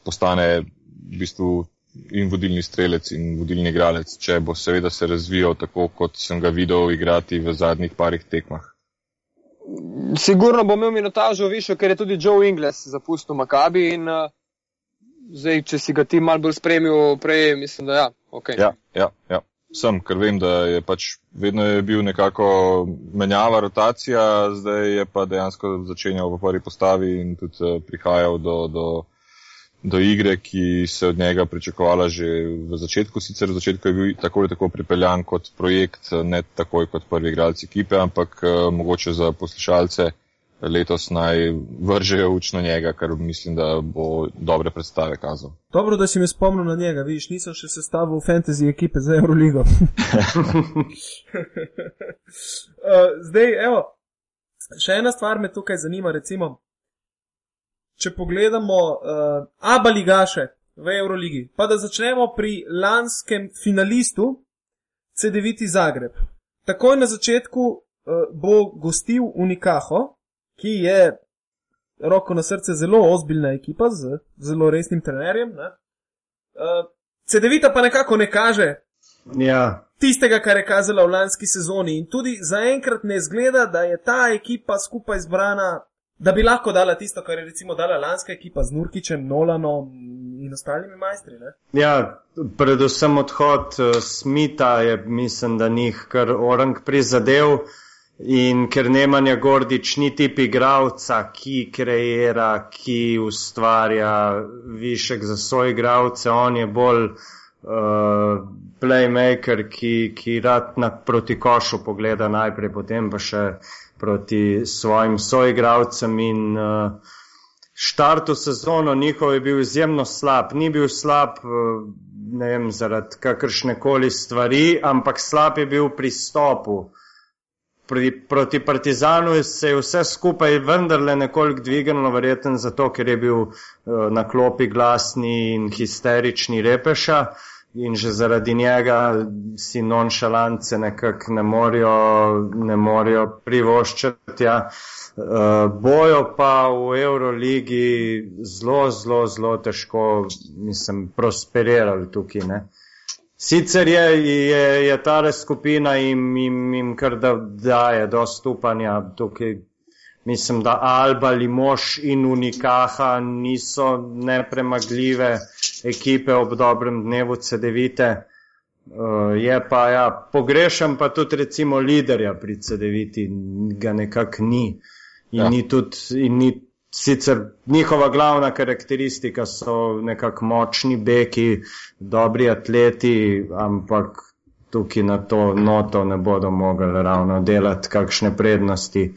postane v bistvu in vodilni strelec in vodilni igralec, če bo seveda se razvijal tako, kot sem ga videl igrati v zadnjih parih tekmah. Sigurno bo imel minutažo višjo, ker je tudi Joe Ingles zapustil Makabi in uh, zdaj, če si ga ti mal bolj spremil prej, mislim, da ja. Okay. Ja, ja, ja. Sem, ker vem, da je pač vedno je bil nekako menjava rotacija, zdaj je pa dejansko začenjal v prvi postavi in tudi uh, prihajal do, do, do igre, ki se od njega pričakovala že v začetku. Sicer v začetku je bil tako ali tako pripeljan kot projekt, ne takoj kot prvi igralci ekipe, ampak uh, mogoče za poslušalce letos naj vržejo učno njega, ker mislim, da bo dobre predstave kazal. Dobro, da si me spomnil na njega, vidiš, nisem še sestavil fantasy ekipe za Euroligo. uh, zdaj, evo, še ena stvar me tukaj zanima, recimo, če pogledamo uh, Aba Ligaše v Euroligi, pa da začnemo pri lanskem finalistu CD9 Zagreb. Takoj na začetku uh, bo gostil Unikaho, ki je roko na srce zelo ozbiljna ekipa z zelo resnim trenerjem. Uh, CD9 pa nekako ne kaže Ja, tistega, kar je kazala v lanski sezoni. In tudi zaenkrat ne zgleda, da je ta ekipa skupaj zbrana, da bi lahko dala tisto, kar je recimo dala lanska ekipa z Nurkičem, Nolanom in ostalimi majstri. Ne? ja, predvsem odhod uh, Smita je, mislim, da njih kar orang prizadev. In ker Nemanja Gordič ni tip igravca, ki kreira, ki ustvarja višek za svoje igravce, on je bolj uh, playmaker, ki, ki rad na, proti košu pogleda najprej, potem pa še proti svojim soigravcem in uh, štartu sezono njihov je bil izjemno slab. Ni bil slab, uh, ne vem, zaradi kakršne koli stvari, ampak slab je bil pristopu. Pri, proti Partizanu se je vse skupaj vendarle nekoliko dvignilo, verjetno zato, ker je bil uh, na klopi glasni in histerični repeša in že zaradi njega si nonšalance nekako ne morajo, ne morajo privoščati. Ja. Uh, bojo pa v Euroligi zelo, zelo, zelo težko, mislim, prosperirali tukaj. Ne. Sicer je, je, je ta skupina jim, jim, jim kar da daje dostupanja tukaj. Mislim, da Alba, Limoš in Unikaha niso nepremagljive ekipe ob dobrem dnevu CD9. Uh, je pa, ja, pogrešam pa tudi recimo liderja pri CD9, ga nekako ni. In Ja. ni tudi, in ni, sicer njihova glavna karakteristika so nekako močni beki, dobri atleti, ampak tukaj na to noto ne bodo mogli ravno delati kakšne prednosti.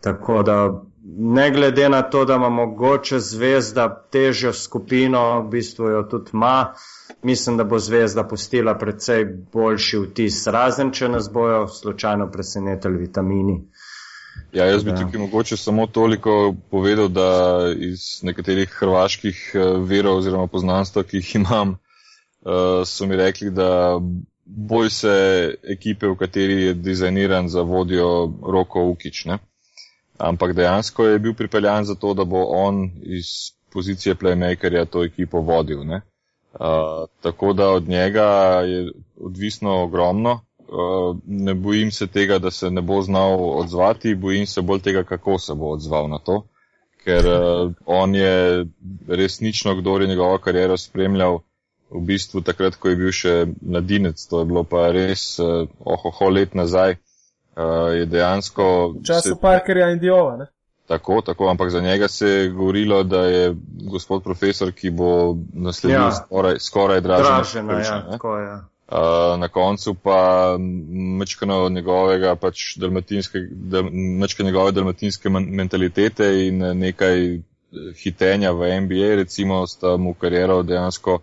Tako da ne glede na to, da ima mogoče zvezda težjo skupino, v bistvu jo tudi ima, mislim, da bo zvezda pustila precej boljši vtis, razen če nas bojo slučajno presenetili vitamini. Ja, jaz bi Ja. tukaj mogoče samo toliko povedal, da iz nekaterih hrvaških eh, verov oziroma poznanstva, ki jih imam, eh, so mi rekli, da boj se ekipe, v kateri je dizajniran za vodjo Roko Ukič. Ne? Ampak dejansko je bil pripeljan za to, da bo on iz pozicije playmakerja to ekipo vodil. Ne? Uh, tako da od njega je odvisno ogromno. Uh, ne bojim se tega, da se ne bo znal odzvati, bojim se bolj tega, kako se bo odzval na to. Ker uh, on je resnično, kdo je njegovo kariero spremljal, v bistvu takrat, ko je bil še mladinec, to je bilo pa res uh, ohoho let nazaj, uh, je dejansko. V času se- Parkerja in Diova. Ne? Tako, tako, ampak za njega se je govorilo, da je gospod profesor, ki bo nasledil Ja. ja. skoraj, skoraj dražen. Dražena, ja, tako je. Uh, na koncu pa mečkano njegovega pač dalmatinske, dal, mečkano njegove dalmatinske men- mentalitete in eh, nekaj hitenja v NBA, recimo, sta mu kariero dejansko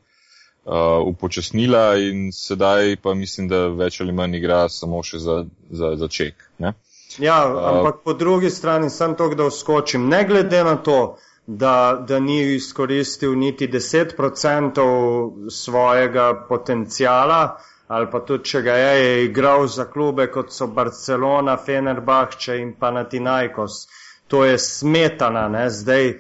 uh, upočasnila in sedaj pa mislim, da več ali manj igra samo še za, za, za ček. Ne? Ja, ampak po drugi strani sem to, da vskočim. Ne glede na to, da, da ni izkoristil niti 10% svojega potencijala, ali pa tudi, če ga je, je igral za klube kot so Barcelona, Fenerbahče in Panathinaikos. To je smetana, ne, zdaj.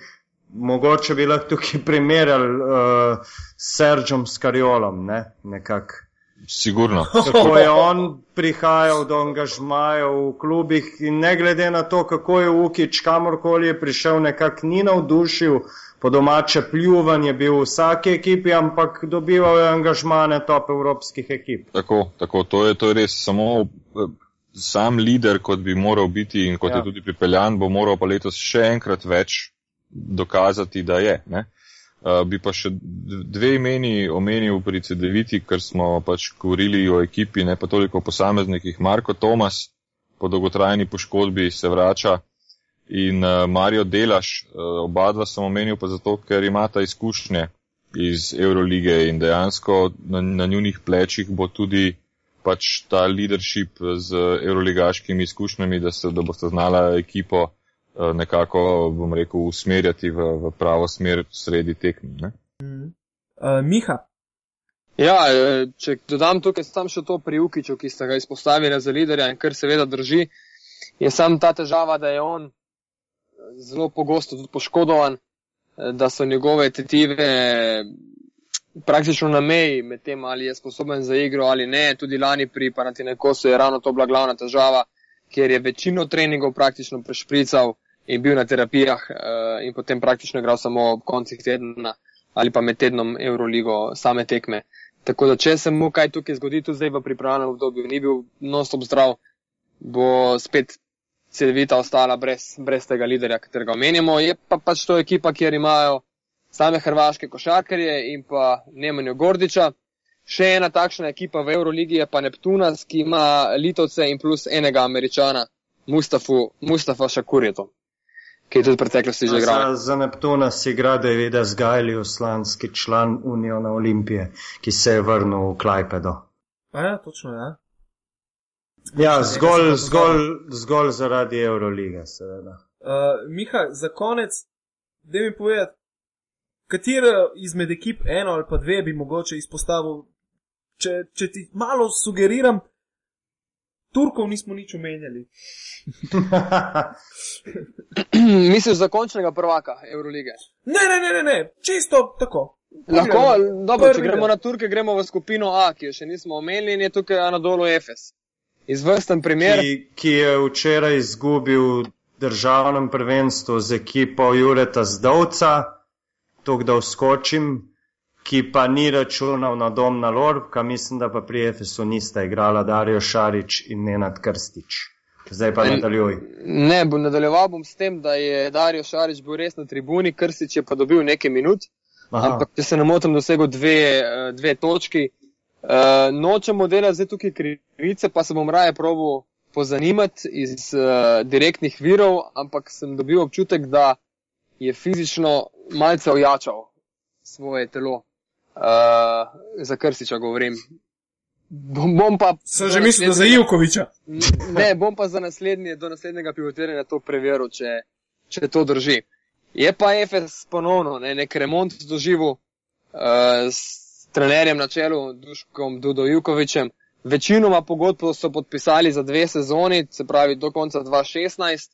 Mogoče bi lahko tukaj primerjali uh, s Sergom Skariolom, ne, nekako Sigurno. kako je on prihajal do angažmaja v klubih in ne glede na to, kako je Ukič kamorkoli je prišel, nekako ni navdušil, po domače pljuvan je bil v vsaki ekipi, ampak dobival je angažmane top evropskih ekip. Tako, tako, to je, to je res samo eh, sam lider, kot bi moral biti in kot ja. je tudi pripeljan, bo moral pa letos še enkrat več dokazati, da je. Ne? Uh, bi pa še dve imeni omenil pri CD9, ker smo pač govorili o ekipi, ne pa toliko o posameznikih. Marko Tomas po dolgotrajni poškodbi se vrača in uh, Mario Delaš, uh, oba dva sem omenil pa zato, ker imata izkušnje iz Eurolige in dejansko na, na njunih plečih bo tudi pač ta leadership z euroligaškimi izkušnjami, da, se, da boste znala ekipo nekako, bom rekel, usmerjati v, v pravo smer sredi tekme. Uh, Miha, Ja, eh, če dodam tukaj sam še to pri Ukiču, ki ste ga izpostavili za liderja in kar seveda drži, je sam ta težava, da je on zelo pogosto tudi poškodovan, eh, da so njegove tetive praktično na meji med tem, ali je sposoben za igro ali ne. Tudi lani pri Panatinaikosu je ravno to bila glavna težava, ker je večino treningov praktično prešprical in bil na terapijah eh, in potem praktično igral samo ob koncih tedna ali pa med tednom Euroligo same tekme. Tako da, če se mu kaj tukaj zgodi, tudi zdaj v pripravljenem obdobju, ni bil non-stop zdrav, bo spet cedevita ostala brez, brez tega liderja, katerega omenjamo. Je pa pač to ekipa, kjer imajo same hrvaške košarkarje in pa Nemanjo Gordiča. Še ena takšna ekipa v Euroligi je pa Neptunas, ki ima Litovce in plus enega američana, Mustafu, Mustafa Šakurjeto ki je tudi v preteklosti že igral. Za, za Neptuna si igra Davida Zgajli, slanski član Uniona Olimpije, ki se je vrnil v Klajpedo. A ja, točno, ja. Ja, zgolj, zgolj, zgolj zaradi Eurolige, seveda. Uh, Miha, za konec, da mi povedati, katera izmed ekip, eno ali pa dve, bi mogoče izpostavil, če, če ti malo sugeriram, Turkov nismo nič omenjali. Misliš za končnega prvaka Eurolige? Ne, ne, ne, ne, ne. čisto tako. Lahko, Pogledamo. dobro, če Prvi gremo del. na Turke, gremo v skupino A, ki jo še nismo omenili in je tukaj Anadolu Efes. Izvrsten primer. ki, ki je včeraj izgubil državnem prvenstvu z ekipo Jureta Zdovca, tako da vskočim, ki pa ni računal na dom na Lorbka, mislim, da pa pri Efesu nista igrala Darijo Šarič in Nenad Krstič. Zdaj pa nadaljuj. Ne, bo nadaljeval bom s tem, da je Dario Šarič bil res na tribuni, Krstič je pa dobil nekaj minut, Aha. ampak če se ne motim, dosegel dve, eh, dve točki. Uh, nočemo delati zdaj tukaj krivice, pa se bom raje probil pozanimati iz uh, direktnih virov, ampak sem dobil občutek, da je fizično malce ojačal svoje telo. Uh, za Krstiča govorim. Bom, bom pa. Sem že mislil, da za Ivkoviča. Ne, bom pa za naslednje, do naslednjega pivotiranja to preveril, če, če to drži. Je pa FS ponovno ne, nek remont doživel uh, s trenerjem na čelu, Duškom Dudo Jukovičem. Večinoma pogodb so podpisali za dve sezoni, se pravi do konca 2016.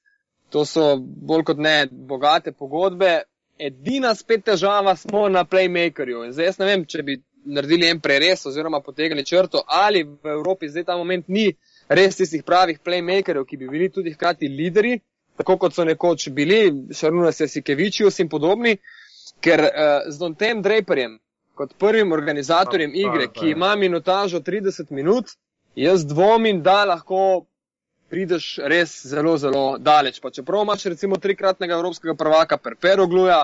To so bolj kot ne bogate pogodbe. Edina spet težava smo na playmakerju. In zdaj jaz ne vem, če bi naredili en prerez oziroma potegnili črto, ali v Evropi zdaj ta moment ni res tistih pravih playmakerjev, ki bi bili tudi hkrati lideri, tako kot so nekoč bili, Šarunas Jasikevičius in podobni, ker uh, z Dontem Draperjem, kot prvim organizatorjem Pa, pa, igre, pa, ki ima minutažo 30 minut, jaz dvomim, da lahko prideš res zelo, zelo daleč. Pa čeprav imaš recimo trikratnega evropskega prvaka Perpero Gluja,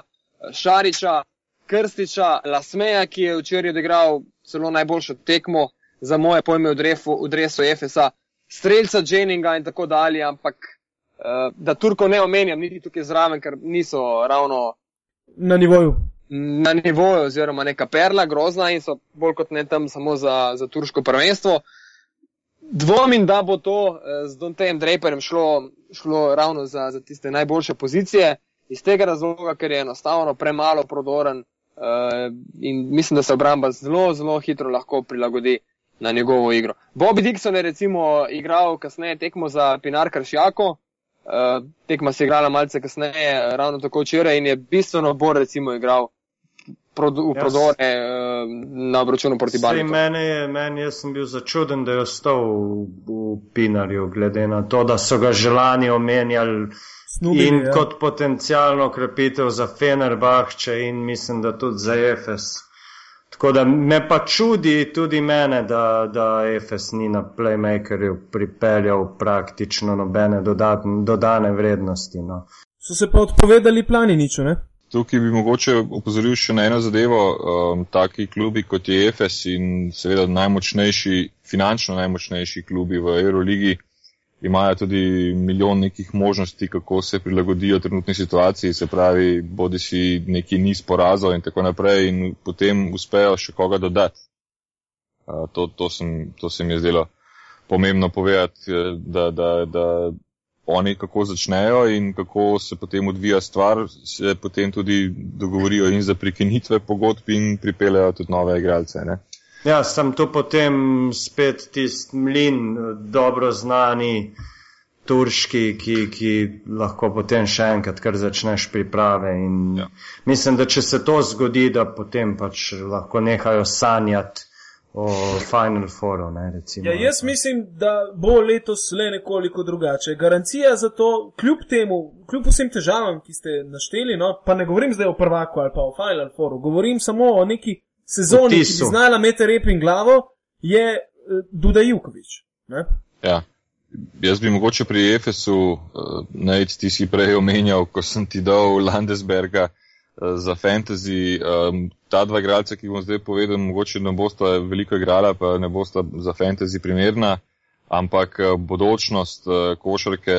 Šariča, Krstiča, Lasmeja, ki je včeraj odigral celo najboljšo tekmo za moje pojme v drefu- v dresu FSA, streljca Jenninga in tako dalje, ampak uh, da Turko ne omenjam niti tukaj zraven, ker niso ravno Na nivoju. na nivoju oziroma neka perla grozna in so bolj kot ne tam samo za, za turško prvenstvo. Dvomim, da bo to eh, z Dontejem Draperjem šlo, šlo ravno za, za tiste najboljše pozicije, iz tega razloga, ker je enostavno premalo prodoren eh, in mislim, da se obramba zelo, zelo hitro lahko prilagodi na njegovo igro. Bobby Dixon je recimo igral kasneje tekmo za Pinar Kršjako, eh, tekma se je igrala malce kasneje, ravno tako včeraj in je bistveno bolj recimo igral produ, v Jaz- prodore eh, na obračunu proti Baliku. meni je, meni jaz sem bil začuden, da je ostal v, v Pinarju, glede na to, da so ga želani omenjali Snubili, in ja. kot potencijalno krepitev za Fenerbahče in mislim, da tudi za Efes. Tako da me pa čudi tudi mene, da, da Efes ni na playmakerju pripeljal praktično nobene dodatne, dodane vrednosti. No. So se pa odpovedali plani niču, ne? Tukaj bi mogoče opozoril še na eno zadevo. Um, taki klubi kot je EFES in seveda najmočnejši, finančno najmočnejši klubi v Euroligi imajo tudi milijon nekih možnosti, kako se prilagodijo trenutni situaciji, se pravi, bodi si neki niz porazov in tako naprej in potem uspejo še koga dodati. Uh, to, to, sem, to se mi je zdelo pomembno povedati, eh, da, da, da oni kako začnejo in kako se potem odvija stvar, se potem tudi dogovorijo in za prekinitve pogodb in pripeljajo tudi nove igralce. Ne? Ja, sem tu potem spet tisti mlin, dobro znani, turški, ki, ki lahko potem še enkrat kar začneš priprave. Ja. Mislim, da če se to zgodi, da potem pač lahko nehajo sanjati o Final Fouru. Ne, ja, jaz mislim, da bo letos le nekoliko drugače. Garancija za to, kljub temu, kljub vsem težavam, ki ste našteli, no, pa ne govorim zdaj o prvaku ali pa o Final Fouru, govorim samo o neki sezoni, ki bi znala imeti rep in glavo, je uh, Duda Jukovič. Ja. Jaz bi mogoče pri Efesu, uh, naj ti si prej omenjal, ko sem ti dal Landesberga, uh, za fantasy. Um, ta dva igralca, ki bom zdaj povedal, mogoče ne bosta veliko igrala, pa ne bosta za fantasy primerna, ampak uh, bodočnost uh, košarke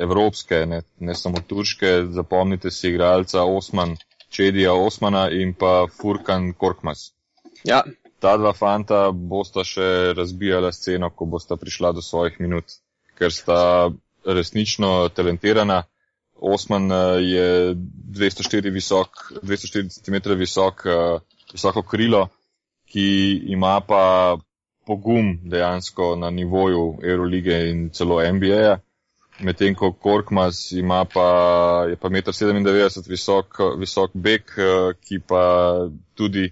evropske, ne, ne samo turške, zapomnite si igralca Osman, Čedija Osmana in pa Furkan Korkmas. Ja. Ta dva fanta bosta še razbijala sceno, ko bosta prišla do svojih minut, ker sta resnično talentirana. Osman eh, je 204, visok, 204 cm visok, eh, visoko krilo, ki ima pa pogum dejansko na nivoju Eurolige in celo NBA-ja. Medtem ko Korkmaz ima pa, je pa 1,97 m visok, visok bek, eh, ki pa tudi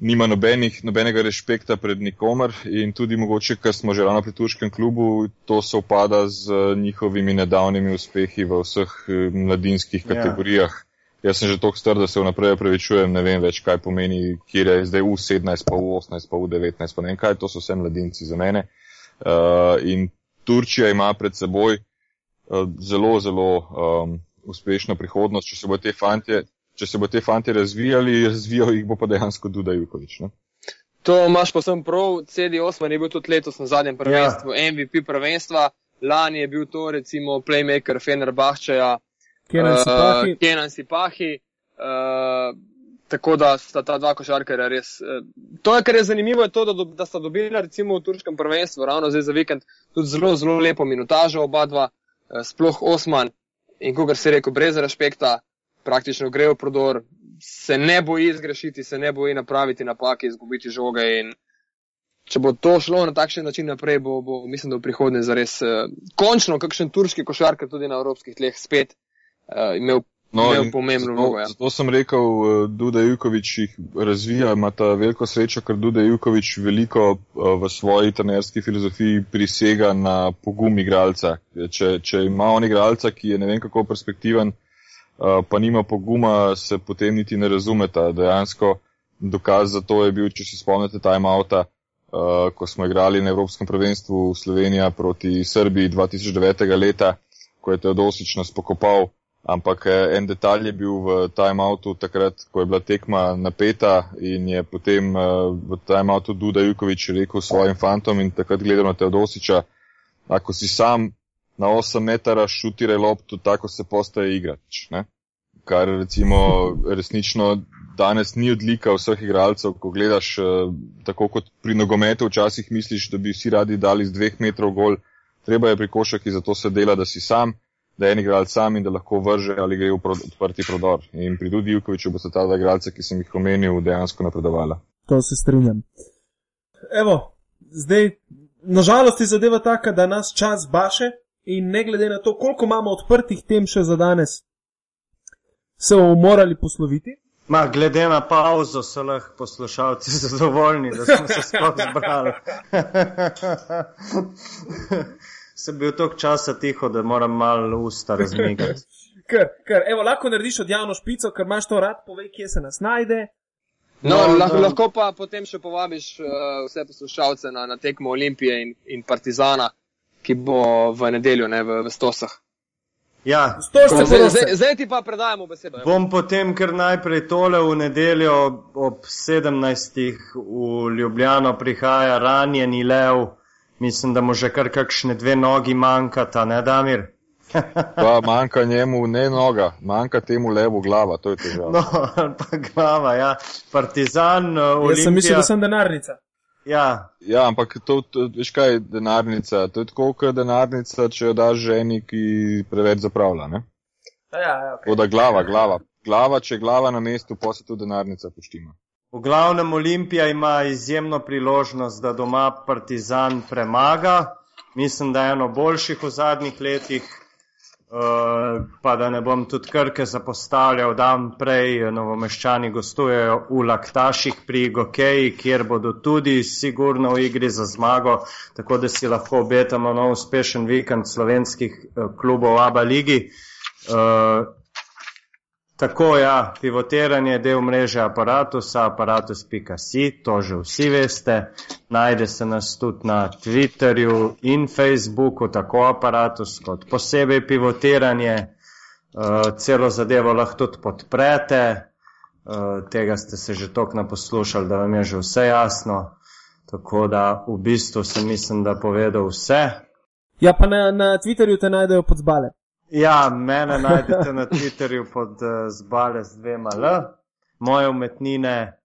nima nobenih, nobenega respekta pred nikomer in tudi mogoče, ker smo že ravno pri turškem klubu, to se upada z njihovimi nedavnimi uspehi v vseh eh, mladinskih ja. kategorijah. Ja. Jaz sem že toliko star, da se vnaprej prevečujem, ne vem več, kaj pomeni, kje je zdaj U17, pa U18, pa U19, pa ne vem kaj, to so vse mladinci za mene. Uh, in Turčija ima pred seboj uh, zelo, zelo um, uspešno prihodnost, če se bo te fantje če se bo te fanti razvijali, razvijal jih bo pa dejansko Duda Jukovič. Ne? To imaš pa sem prav, CD8 je bil tudi letos na zadnjem prvenstvu, ja. MVP prvenstva, lani je bil to recimo playmaker Fener Bahčaja, Kenan uh, Sipahi. Uh, tako da sta ta dva košarkarja res. Uh, to, kar je zanimivo, je to, da, da sta dobila recimo v turškem prvenstvu, ravno zdaj za vikend, tudi zelo, zelo lepo minutažo oba dva, uh, sploh Osman in kogar se reko brez respekta praktično gre v prodor, se ne boji zgrešiti, se ne boji napraviti napake, izgubiti žoge. Če bo to šlo na takšen način naprej, bo, bo mislim, da v prihodnje zares uh, končno kakšen turški košarkar tudi na evropskih tleh spet uh, imel. No, pomembno vlogo. Ja. Zato sem rekel, uh, Duda Jukovič jih razvija, ima ta veliko srečo, ker Duda Jukovič veliko uh, v svoji trenerski filozofiji prisega na pogum igralca. Če, če ima on igralca, ki je ne vem kako perspektiven, uh, Eh, pa nima poguma, se potem niti ne razumeta. Dejansko dokaz za to je bil, če se spomnite timeouta, uh, ko smo igrali na Evropskem prvenstvu Slovenija proti Srbiji 2009. leta, ko je Teodosič nas pokopal. Ampak eh, en detalj je bil v timeoutu takrat, ko je bila tekma napeta in je potem v timeoutu Duda Jukovič rekel svojim fantom in takrat gledal na Teodosiča, ako si sam na 8 metara šutiraj loptu, tako se postaje igrač. Ne? Kar recimo resnično danes ni odlika vseh igralcev, ko gledaš uh, tako kot pri nogometu, včasih misliš, da bi vsi radi dali z dveh metrov gol, treba je pri košaki zato se dela, da si sam, da je en igralec sam in da lahko vrže ali gre v odprti prodor. In pri Dudi Jukoviču bo se ta dva igralca, ki sem jih omenil, dejansko napredovala. To se strinjam. Evo, zdaj, nažalost je zadeva taka, da nas čas baše, in ne glede na to, koliko imamo odprtih tem še za danes, se bomo morali posloviti. Ma, glede na pauzo so lahko poslušalci zadovoljni, da smo se sploh zbrali. Sem bil toliko časa tiho, da moram malo usta razmigati. ker, ker, evo, lahko narediš od javno špico, ker imaš to rad, povej, kje se nas najde. No, no, lahko, no. lahko pa potem še povabiš uh, vse poslušalce na, na tekmo Olimpije in, in Partizana ki bo v nedeljo, ne v, v Stosah. Ja, zdaj, zdaj, zdaj ti pa predajamo besedo. Ja. Bom potem kar najprej tole v nedeljo ob 17. v Ljubljano prihaja ranjeni lev Mislim, da mu že kar kakšne dve nogi manjkata, ne Damir? Pa manjka njemu ne noga, manjka temu levo glava, to je težava. No, pa glava, ja. Partizan, uh, Jaz sem mislil, Olimpija. da sem denarnica. Ja, Ja, ampak to, to, veš kaj, denarnica, to je tako, kot denarnica, če jo daš ženi, ki preveč zapravlja, ne? Ja, ja, okay. Tako da glava, glava. Glava, če je glava na mestu, pa se tudi denarnica poštima. v glavnem Olimpija ima izjemno priložnost, da doma Partizan premaga. Mislim, da je eno boljših v zadnjih letih. Uh, pa da ne bom tudi krke zapostavljal, dan prej novomeščani gostujejo v Laktaših pri Gokeji, kjer bodo tudi sigurno v igri za zmago, tako da si lahko obetamo nov uspešen vikend slovenskih uh, klubov ABA ligi. Uh, Tako ja, pivotiranje je del mreže aparatusa, aparatus.si, to že vsi veste. Najde se nas tudi na Twitterju in Facebooku, tako aparatus kot posebej pivotiranje. Uh, celo zadevo lahko tudi podprete. Uh, tega ste se že tok naposlušali, da vam je že vse jasno. Tako da v bistvu sem mislim, da povedal vse. Ja, pa na, na Twitterju te najdejo pod zbale. Ja, mene najdete na Twitterju pod uh, zbale z dvema L, moje umetnine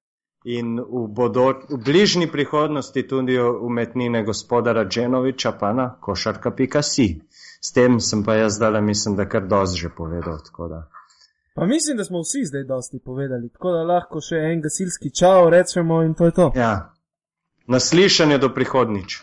in v, bodo, v bližnji prihodnosti tudi umetnine gospoda Radženoviča, pa na košarka.si. S tem sem pa jaz zdaj, mislim, da kar dosti že povedal. Pa mislim, da smo vsi zdaj dosti povedali, tako da lahko še en gasilski čau rečemo in to je to. Ja, naslišanje do prihodnič.